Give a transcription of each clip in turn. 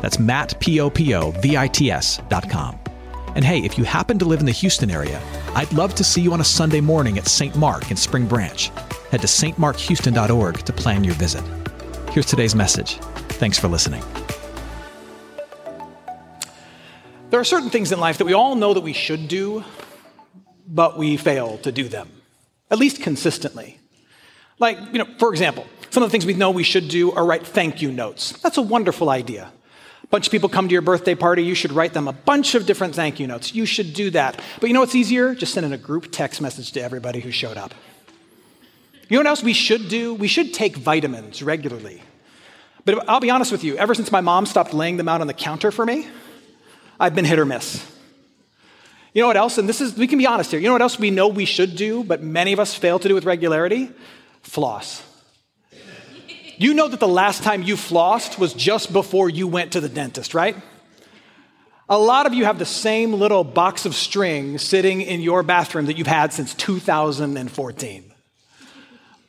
That's mattpopovits.com. And hey, if you happen to live in the Houston area, I'd love to see you on a Sunday morning at St. Mark in Spring Branch. Head to stmarkhouston.org to plan your visit. Here's today's message. Thanks for listening. There are certain things in life that we all know that we should do, but we fail to do them, at least consistently. Like, you know, for example, some of the things we know we should do are write thank you notes. That's a wonderful idea. Bunch of people come to your birthday party, you should write them a bunch of different thank you notes. You should do that. But you know what's easier? Just send in a group text message to everybody who showed up. You know what else we should do? We should take vitamins regularly. But I'll be honest with you, ever since my mom stopped laying them out on the counter for me, I've been hit or miss. You know what else? And this is, we can be honest here. You know what else we know we should do, but many of us fail to do with regularity? Floss. You know that the last time you flossed was just before you went to the dentist, right? A lot of you have the same little box of string sitting in your bathroom that you've had since 2014.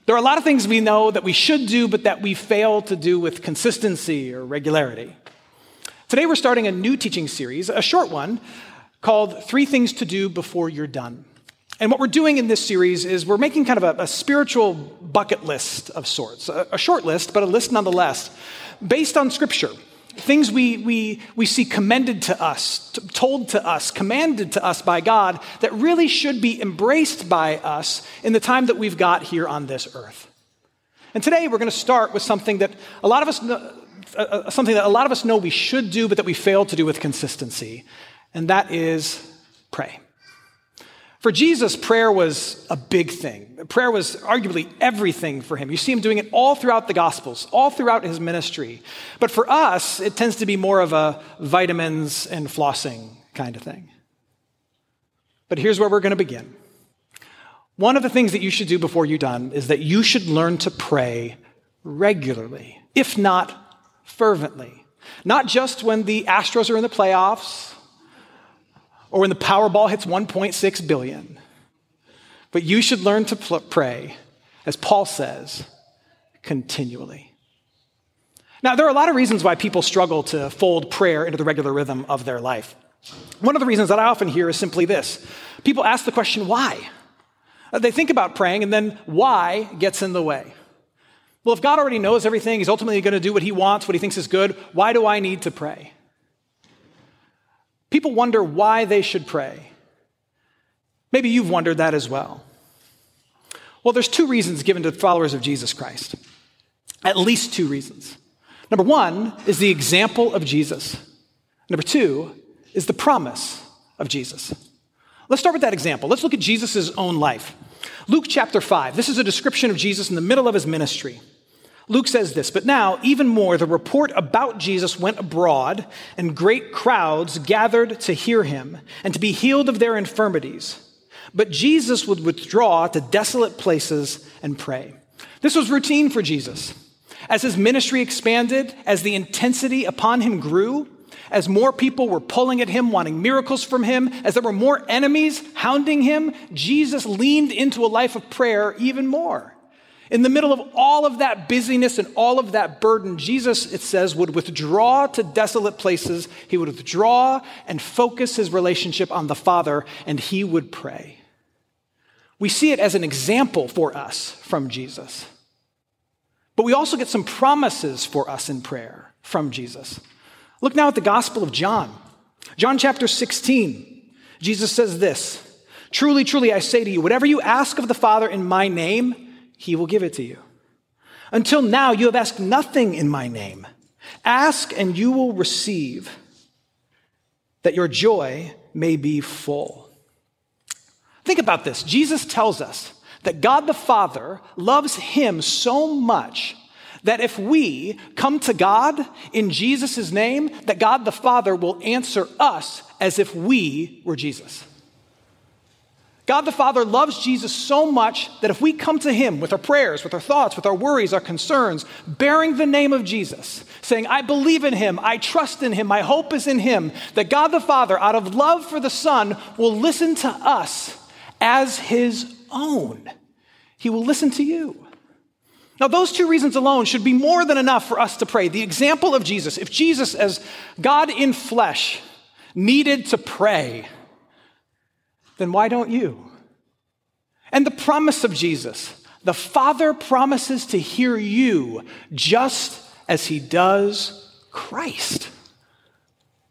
There are a lot of things we know that we should do, but that we fail to do with consistency or regularity. Today, we're starting a new teaching series, a short one, called Three Things to Do Before You're Done. And what we're doing in this series is we're making kind of a, a spiritual bucket list of sorts, a, a short list, but a list nonetheless, based on Scripture. Things we, we, we see commended to us, t- told to us, commanded to us by God that really should be embraced by us in the time that we've got here on this earth. And today we're going to start with something that a lot of us know, uh, uh, something that a lot of us know we should do, but that we fail to do with consistency, and that is pray. For Jesus, prayer was a big thing. Prayer was arguably everything for him. You see him doing it all throughout the Gospels, all throughout his ministry. But for us, it tends to be more of a vitamins and flossing kind of thing. But here's where we're going to begin. One of the things that you should do before you're done is that you should learn to pray regularly, if not fervently. Not just when the Astros are in the playoffs or when the Powerball hits 1.6 billion, but you should learn to pray, as Paul says, continually. Now, there are a lot of reasons why people struggle to fold prayer into the regular rhythm of their life. One of the reasons that I often hear is simply this people ask the question, why? Uh, they think about praying, and then why gets in the way. Well, if God already knows everything, He's ultimately going to do what He wants, what He thinks is good, why do I need to pray? People wonder why they should pray. Maybe you've wondered that as well. Well, there's two reasons given to followers of Jesus Christ. At least two reasons. Number one is the example of Jesus. Number two is the promise of Jesus. Let's start with that example. Let's look at Jesus' own life. Luke chapter 5. This is a description of Jesus in the middle of his ministry. Luke says this, but now, even more, the report about Jesus went abroad, and great crowds gathered to hear him and to be healed of their infirmities. But Jesus would withdraw to desolate places and pray. This was routine for Jesus. As his ministry expanded, as the intensity upon him grew, as more people were pulling at him, wanting miracles from him, as there were more enemies hounding him, Jesus leaned into a life of prayer even more. In the middle of all of that busyness and all of that burden, Jesus, it says, would withdraw to desolate places. He would withdraw and focus his relationship on the Father, and he would pray. We see it as an example for us from Jesus. But we also get some promises for us in prayer from Jesus. Look now at the Gospel of John. John chapter 16. Jesus says this Truly, truly, I say to you, whatever you ask of the Father in my name, he will give it to you. Until now, you have asked nothing in my name. Ask and you will receive, that your joy may be full. Think about this. Jesus tells us that God the Father loves him so much that if we come to God in Jesus' name, that God the Father will answer us as if we were Jesus. God the Father loves Jesus so much that if we come to Him with our prayers, with our thoughts, with our worries, our concerns, bearing the name of Jesus, saying, I believe in Him, I trust in Him, my hope is in Him, that God the Father, out of love for the Son, will listen to us as His own. He will listen to you. Now, those two reasons alone should be more than enough for us to pray. The example of Jesus, if Jesus, as God in flesh, needed to pray, then why don't you? And the promise of Jesus the Father promises to hear you just as he does Christ.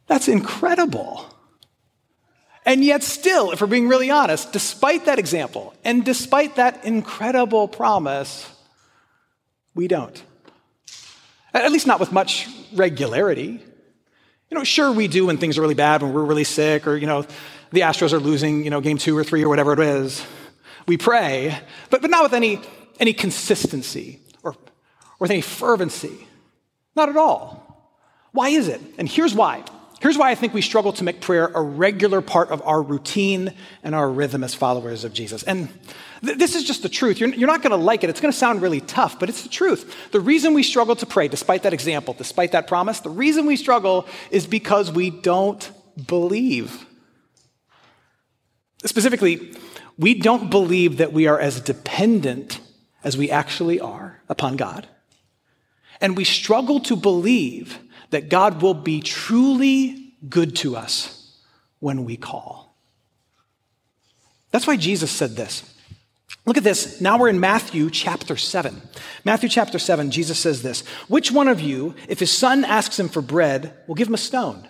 That's incredible. And yet, still, if we're being really honest, despite that example and despite that incredible promise, we don't. At least not with much regularity. You know, sure, we do when things are really bad, when we're really sick, or, you know, the Astros are losing, you know, game two or three or whatever it is. We pray, but, but not with any, any consistency or, or with any fervency. Not at all. Why is it? And here's why. Here's why I think we struggle to make prayer a regular part of our routine and our rhythm as followers of Jesus. And th- this is just the truth. You're, you're not going to like it. It's going to sound really tough, but it's the truth. The reason we struggle to pray, despite that example, despite that promise, the reason we struggle is because we don't believe. Specifically, we don't believe that we are as dependent as we actually are upon God. And we struggle to believe that God will be truly good to us when we call. That's why Jesus said this. Look at this. Now we're in Matthew chapter 7. Matthew chapter 7, Jesus says this Which one of you, if his son asks him for bread, will give him a stone?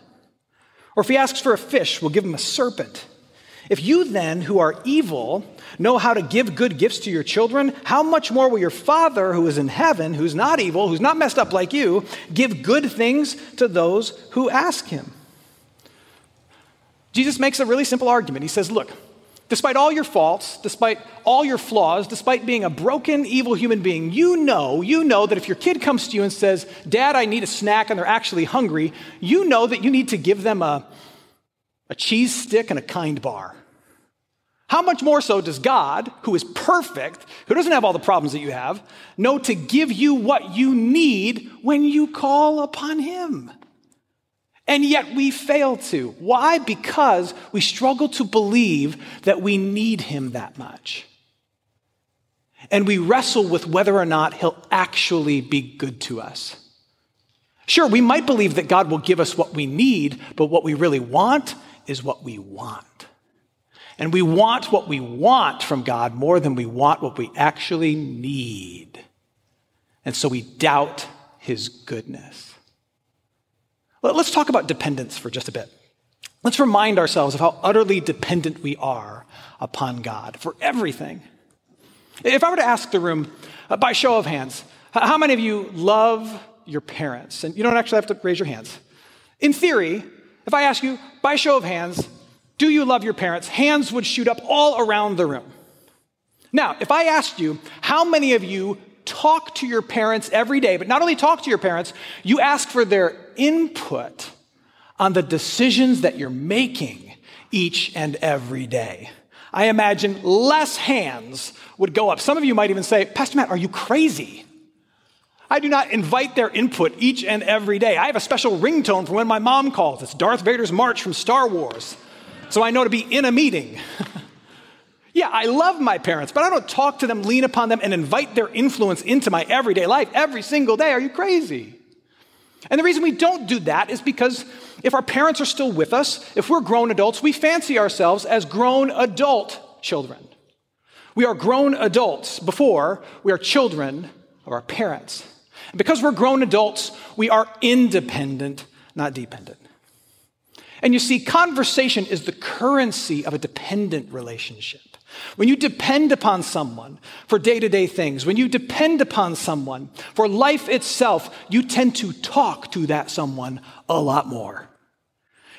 Or if he asks for a fish, will give him a serpent? If you then, who are evil, know how to give good gifts to your children, how much more will your Father who is in heaven, who's not evil, who's not messed up like you, give good things to those who ask him? Jesus makes a really simple argument. He says, Look, despite all your faults, despite all your flaws, despite being a broken, evil human being, you know, you know that if your kid comes to you and says, Dad, I need a snack, and they're actually hungry, you know that you need to give them a, a cheese stick and a kind bar. How much more so does God, who is perfect, who doesn't have all the problems that you have, know to give you what you need when you call upon Him? And yet we fail to. Why? Because we struggle to believe that we need Him that much. And we wrestle with whether or not He'll actually be good to us. Sure, we might believe that God will give us what we need, but what we really want is what we want. And we want what we want from God more than we want what we actually need. And so we doubt his goodness. Let's talk about dependence for just a bit. Let's remind ourselves of how utterly dependent we are upon God for everything. If I were to ask the room, uh, by show of hands, how many of you love your parents? And you don't actually have to raise your hands. In theory, if I ask you, by show of hands, do you love your parents? Hands would shoot up all around the room. Now, if I asked you, how many of you talk to your parents every day, but not only talk to your parents, you ask for their input on the decisions that you're making each and every day? I imagine less hands would go up. Some of you might even say, Pastor Matt, are you crazy? I do not invite their input each and every day. I have a special ringtone for when my mom calls. It's Darth Vader's March from Star Wars so I know to be in a meeting. yeah, I love my parents, but I don't talk to them, lean upon them, and invite their influence into my everyday life every single day. Are you crazy? And the reason we don't do that is because if our parents are still with us, if we're grown adults, we fancy ourselves as grown adult children. We are grown adults before we are children of our parents. And because we're grown adults, we are independent, not dependent. And you see, conversation is the currency of a dependent relationship. When you depend upon someone for day to day things, when you depend upon someone for life itself, you tend to talk to that someone a lot more.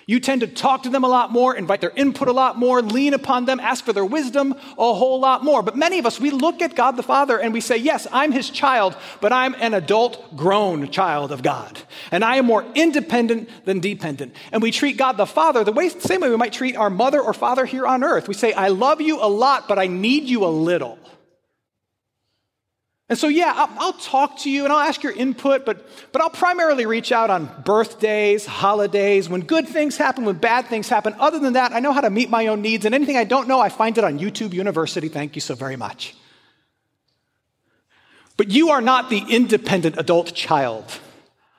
You tend to talk to them a lot more, invite their input a lot more, lean upon them, ask for their wisdom a whole lot more. But many of us, we look at God the Father and we say, Yes, I'm his child, but I'm an adult, grown child of God. And I am more independent than dependent. And we treat God the Father the way, same way we might treat our mother or father here on earth. We say, I love you a lot, but I need you a little. And so, yeah, I'll, I'll, talk to you and I'll ask your input, but, but I'll primarily reach out on birthdays, holidays, when good things happen, when bad things happen. Other than that, I know how to meet my own needs, and anything I don't know, I find it on YouTube University. Thank you so very much. But you are not the independent adult child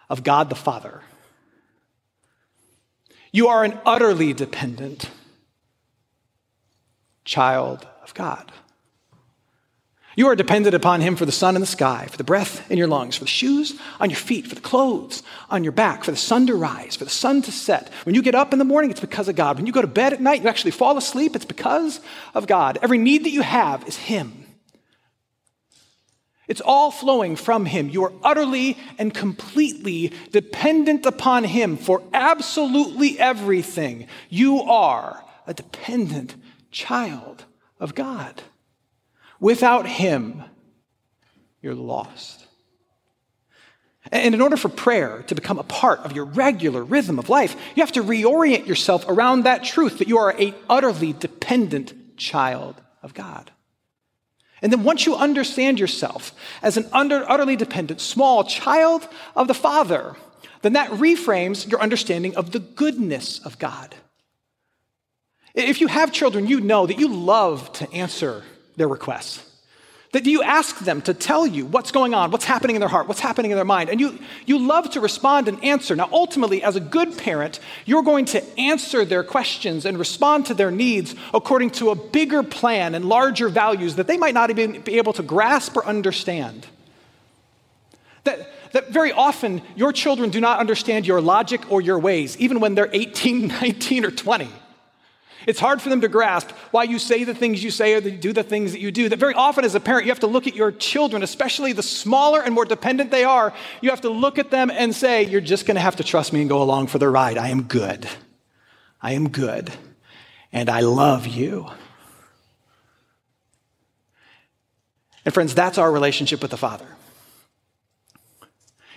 of God the Father. You are an utterly dependent child of God. You are dependent upon Him for the sun in the sky, for the breath in your lungs, for the shoes on your feet, for the clothes on your back, for the sun to rise, for the sun to set. When you get up in the morning, it's because of God. When you go to bed at night, you actually fall asleep, it's because of God. Every need that you have is Him. It's all flowing from Him. You are utterly and completely dependent upon Him for absolutely everything. You are a dependent child of God. Without Him, you're lost. And in order for prayer to become a part of your regular rhythm of life, you have to reorient yourself around that truth that you are a utterly dependent child of God. And then once you understand yourself as an under, utterly dependent, small child of the Father, then that reframes your understanding of the goodness of God. If you have children, you know that you love to answer their requests? That you ask them to tell you what's going on, what's happening in their heart, what's happening in their mind, and you, you love to respond and answer. Now, ultimately, as a good parent, you're going to answer their questions and respond to their needs according to a bigger plan and larger values that they might not even be able to grasp or understand. That, that very often your children do not understand your logic or your ways, even when they're 18, 19, or 20. It's hard for them to grasp why you say the things you say or do the things that you do. That very often, as a parent, you have to look at your children, especially the smaller and more dependent they are. You have to look at them and say, You're just going to have to trust me and go along for the ride. I am good. I am good. And I love you. And friends, that's our relationship with the Father.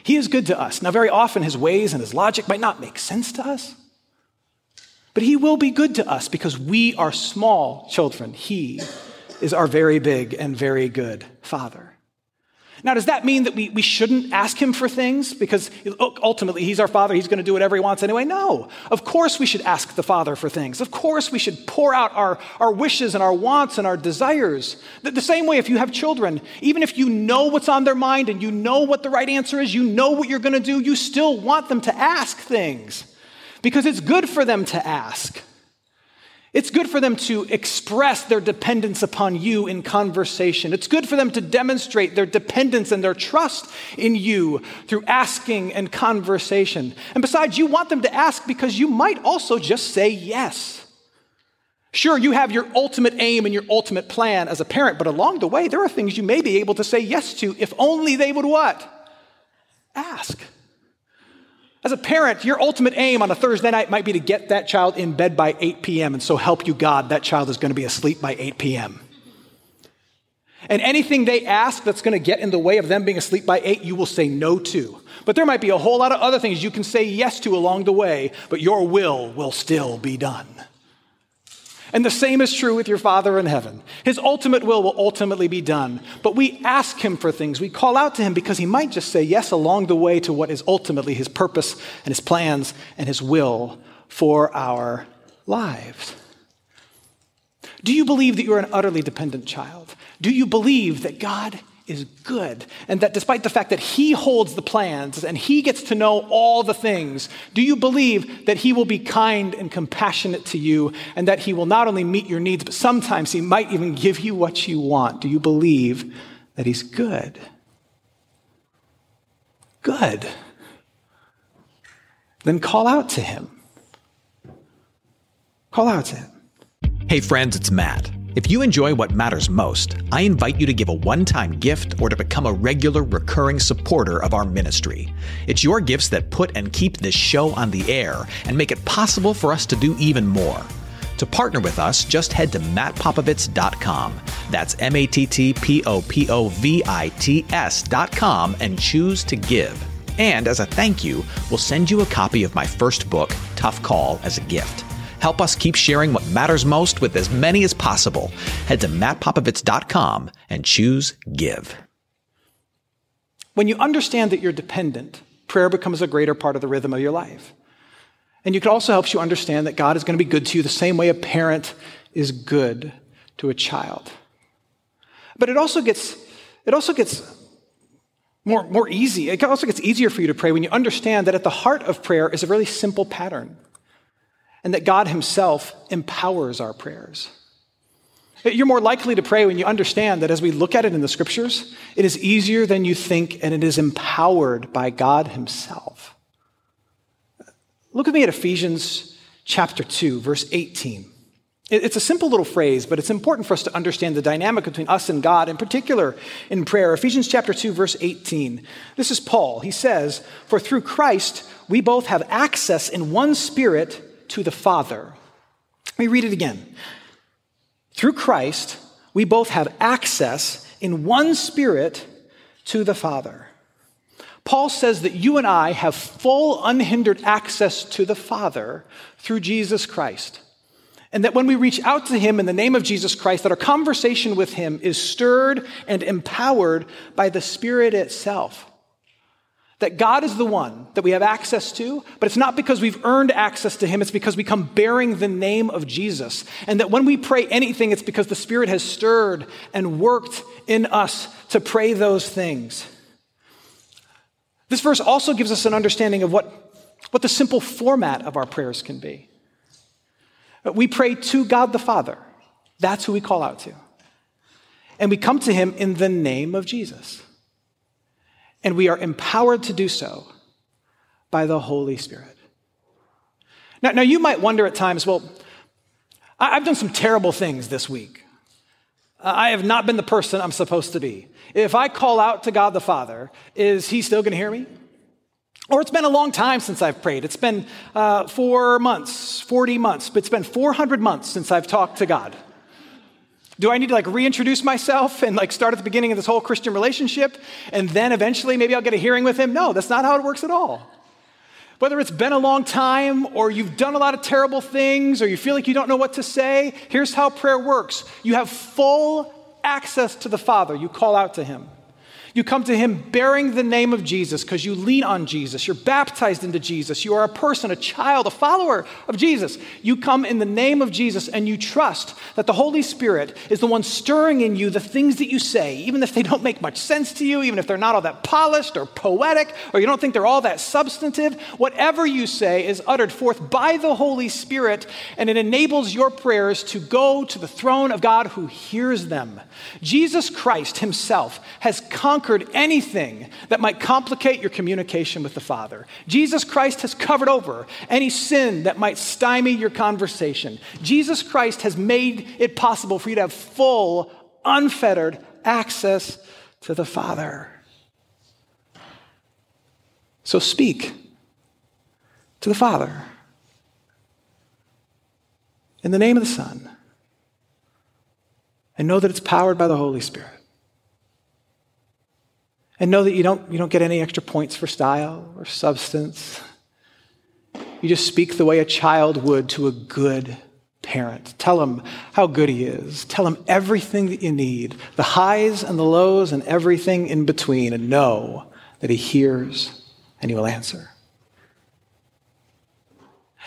He is good to us. Now, very often, his ways and his logic might not make sense to us. But he will be good to us because we are small children. He is our very big and very good Father. Now, does that mean that we, we shouldn't ask him for things? Because ultimately, he's our father. He's going to do whatever he wants anyway. No. Of course, we should ask the father for things. Of course, we should pour out our, our wishes and our wants and our desires. The, the same way, if you have children, even if you know what's on their mind and you know what the right answer is, you know what you're going to do, you still want them to ask things because it's good for them to ask. It's good for them to express their dependence upon you in conversation. It's good for them to demonstrate their dependence and their trust in you through asking and conversation. And besides, you want them to ask because you might also just say yes. Sure, you have your ultimate aim and your ultimate plan as a parent, but along the way, there are things you may be able to say yes to if only they would what? Ask. As a parent, your ultimate aim on a Thursday night might be to get that child in bed by 8 p.m. And so help you God, that child is going to be asleep by 8 p.m. And anything they ask that's going to get in the way of them being asleep by 8, you will say no to. But there might be a whole lot of other things you can say yes to along the way, but your will will still be done. And the same is true with your Father in heaven. His ultimate will will ultimately be done. But we ask Him for things. We call out to Him because He might just say yes along the way to what is ultimately His purpose and His plans and His will for our lives. Do you believe that you're an utterly dependent child? Do you believe that God is good, and that despite the fact that He holds the plans and He gets to know all the things, do you believe that He will be kind and compassionate to you, and that He will not only meet your needs, but sometimes He might even give you what you want? Do you believe that He's good? Good. Then call out to Him. Call out to Him. Hey, friends, it's Matt. If you enjoy what matters most, I invite you to give a one time gift or to become a regular recurring supporter of our ministry. It's your gifts that put and keep this show on the air and make it possible for us to do even more. To partner with us, just head to mattpopovits.com. That's M A T T P O P O V I T S.com and choose to give. And as a thank you, we'll send you a copy of my first book, Tough Call, as a gift. Help us keep sharing what matters most with as many as possible. Head to mattpopovits.com and choose Give. When you understand that you're dependent, prayer becomes a greater part of the rhythm of your life. And it also helps you understand that God is going to be good to you the same way a parent is good to a child. But it also gets, it also gets more, more easy. It also gets easier for you to pray when you understand that at the heart of prayer is a really simple pattern and that God Himself empowers our prayers. You're more likely to pray when you understand that as we look at it in the scriptures, it is easier than you think and it is empowered by God Himself. Look at me at Ephesians chapter 2, verse 18. It's a simple little phrase, but it's important for us to understand the dynamic between us and God, in particular in prayer. Ephesians chapter 2, verse 18. This is Paul. He says, For through Christ we both have access in one spirit to the Father. Let me read it again. Through Christ, we both have access in one spirit to the Father. Paul says that you and I have full, unhindered access to the Father through Jesus Christ. And that when we reach out to Him in the name of Jesus Christ, that our conversation with Him is stirred and empowered by the Spirit itself. That God is the one that we have access to, but it's not because we've earned access to Him, it's because we come bearing the name of Jesus. And that when we pray anything, it's because the Spirit has stirred and worked in us to pray those things. This verse also gives us an understanding of what, what the simple format of our prayers can be. We pray to God the Father, that's who we call out to. And we come to Him in the name of Jesus and we are empowered to do so by the Holy Spirit. Now, now you might wonder at times, well, I've done some terrible things this week. I have not been the person I'm supposed to be. If I call out to God the Father, is He still going to hear me? Or it's been a long time since I've prayed. It's been uh, four months, 40 months, but it's been 400 months since I've talked to God. Do I need to like reintroduce myself and like start at the beginning of this whole Christian relationship and then eventually maybe I'll get a hearing with him? No, that's not how it works at all. Whether it's been a long time or you've done a lot of terrible things or you feel like you don't know what to say, here's how prayer works. You have full access to the Father. You call out to him. You come to Him bearing the name of Jesus because you lean on Jesus. You're baptized into Jesus. You are a person, a child, a follower of Jesus. You come in the name of Jesus and you trust that the Holy Spirit is the one stirring in you the things that you say, even if they don't make much sense to you, even if they're not all that polished or poetic, or you don't think they're all that substantive. Whatever you say is uttered forth by the Holy Spirit, and it enables your prayers to go to the throne of God who hears them. Jesus Christ Himself has conquered conquered anything that might complicate your communication with the Father. Jesus Christ has covered over any sin that might stymie your conversation. Jesus Christ has made it possible for you to have full, unfettered access to the Father. So speak to the Father in the name of the Son and know that it's powered by the Holy Spirit. And know that you don't, you don't get any extra points for style or substance. You just speak the way a child would to a good parent. Tell him how good he is. Tell him everything that you need, the highs and the lows and everything in between, and know that he hears and he will answer.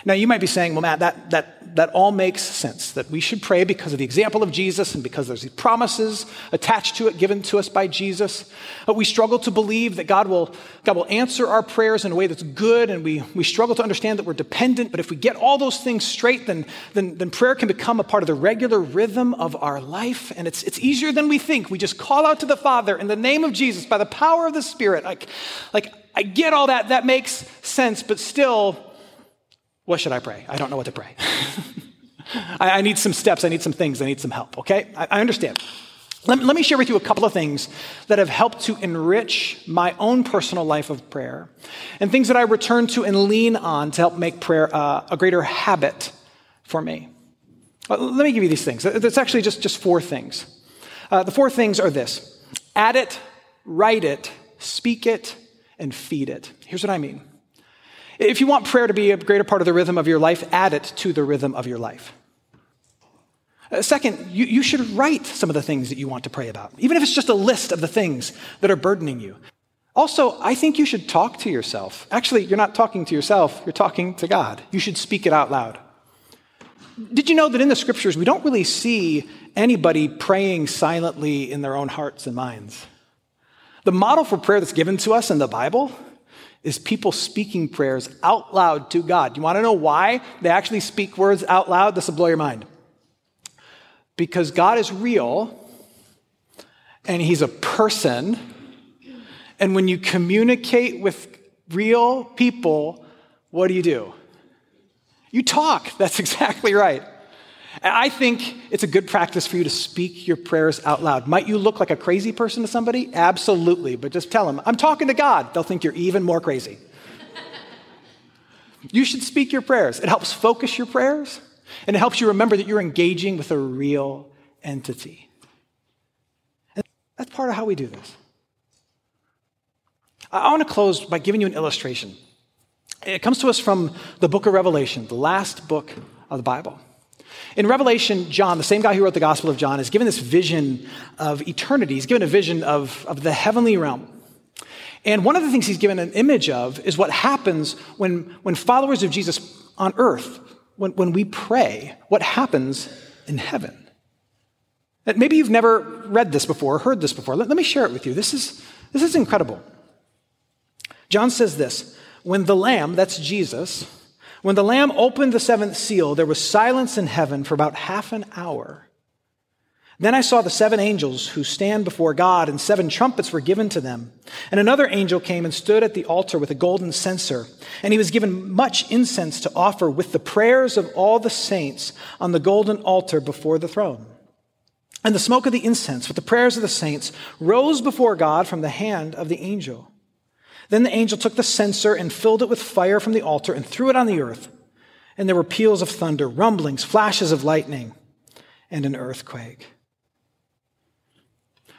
Now, you might be saying, well, Matt, that, that, that all makes sense, that we should pray because of the example of Jesus and because there's promises attached to it given to us by Jesus. But we struggle to believe that God will, God will answer our prayers in a way that's good, and we, we struggle to understand that we're dependent. But if we get all those things straight, then, then, then prayer can become a part of the regular rhythm of our life, and it's, it's easier than we think. We just call out to the Father in the name of Jesus by the power of the Spirit. Like, like I get all that, that makes sense, but still, what should I pray? I don't know what to pray. I, I, need some steps, I need some things, I need some help, okay? I, I understand. Let, let, me share with you a couple of things that have helped to enrich my own personal life of prayer and things that I return to and lean on to help make prayer uh, a greater habit for me. Uh, let me give you these things. It's actually just, just four things. Uh, the four things are this add it, write it, speak it, and feed it. Here's what I mean. If you want prayer to be a greater part of the rhythm of your life, add it to the rhythm of your life. Uh, second, you, you should write some of the things that you want to pray about, even if it's just a list of the things that are burdening you. Also, I think you should talk to yourself. Actually, you're not talking to yourself, you're talking to God. You should speak it out loud. Did you know that in the scriptures, we don't really see anybody praying silently in their own hearts and minds? The model for prayer that's given to us in the Bible is people speaking prayers out loud to God. You want to know why they actually speak words out loud? This will blow your mind. Because God is real and He's a person. And when you communicate with real people, what do you do? You talk. That's exactly right. I think it's a good practice for you to speak your prayers out loud. Might you look like a crazy person to somebody? Absolutely. But just tell them, I'm talking to God. They'll think you're even more crazy. you should speak your prayers. It helps focus your prayers, and it helps you remember that you're engaging with a real entity. And that's part of how we do this. I want to close by giving you an illustration. It comes to us from the book of Revelation, the last book of the Bible. In Revelation, John, the same guy who wrote the Gospel of John, is given this vision of eternity. He's given a vision of, of the heavenly realm. And one of the things he's given an image of is what happens when, when followers of Jesus on earth, when, when we pray, what happens in heaven. Maybe you've never read this before, heard this before. Let, let me share it with you. This is, this is incredible. John says this When the Lamb, that's Jesus, when the Lamb opened the seventh seal, there was silence in heaven for about half an hour. Then I saw the seven angels who stand before God, and seven trumpets were given to them. And another angel came and stood at the altar with a golden censer, and he was given much incense to offer with the prayers of all the saints on the golden altar before the throne. And the smoke of the incense with the prayers of the saints rose before God from the hand of the angel. Then the angel took the censer and filled it with fire from the altar and threw it on the earth. And there were peals of thunder, rumblings, flashes of lightning, and an earthquake.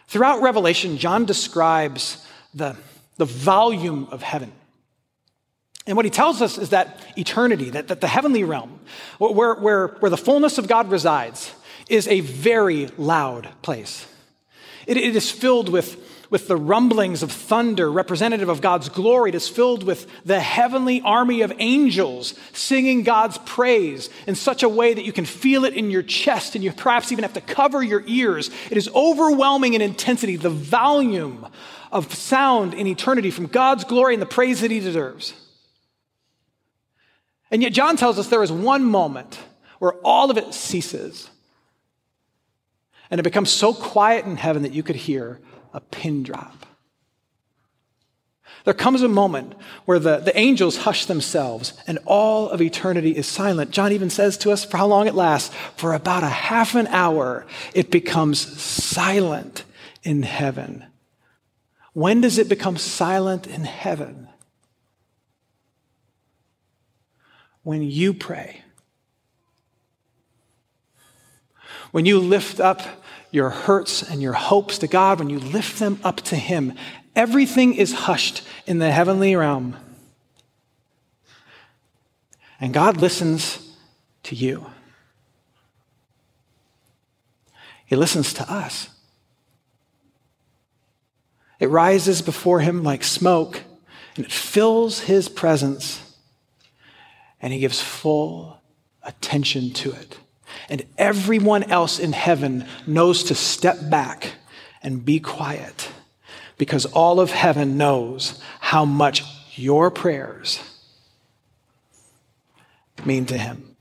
Throughout Revelation, John describes the, the volume of heaven. And what he tells us is that eternity, that, that the heavenly realm, where, where, where the fullness of God resides, is a very loud place. it, it is filled with with the rumblings of thunder, representative of God's glory. It is filled with the heavenly army of angels singing God's praise in such a way that you can feel it in your chest and you perhaps even have to cover your ears. It is overwhelming in intensity, the volume of sound in eternity from God's glory and the praise that He deserves. And yet, John tells us there is one moment where all of it ceases. And it becomes so quiet in heaven that you could hear a pin drop. There comes a moment where the, the angels hush themselves and all of eternity is silent. John even says to us for how long it lasts. For about a half an hour, it becomes silent in heaven. When does it become silent in heaven? When you pray. When you lift up your hurts and your hopes to God, when you lift them up to Him, everything is hushed in the heavenly realm. And God listens to you. He listens to us. It rises before Him like smoke, and it fills His presence, and He gives full attention to it and everyone else in heaven knows to step back and be quiet because all of heaven knows how much your prayers mean to him.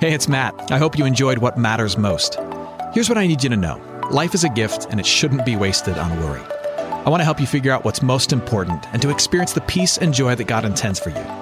Hey, it's Matt. I hope you enjoyed what matters most. Here's what I need you to know life is a gift, and it shouldn't be wasted on worry. I want to help you figure out what's most important and to experience the peace and joy that God intends for you.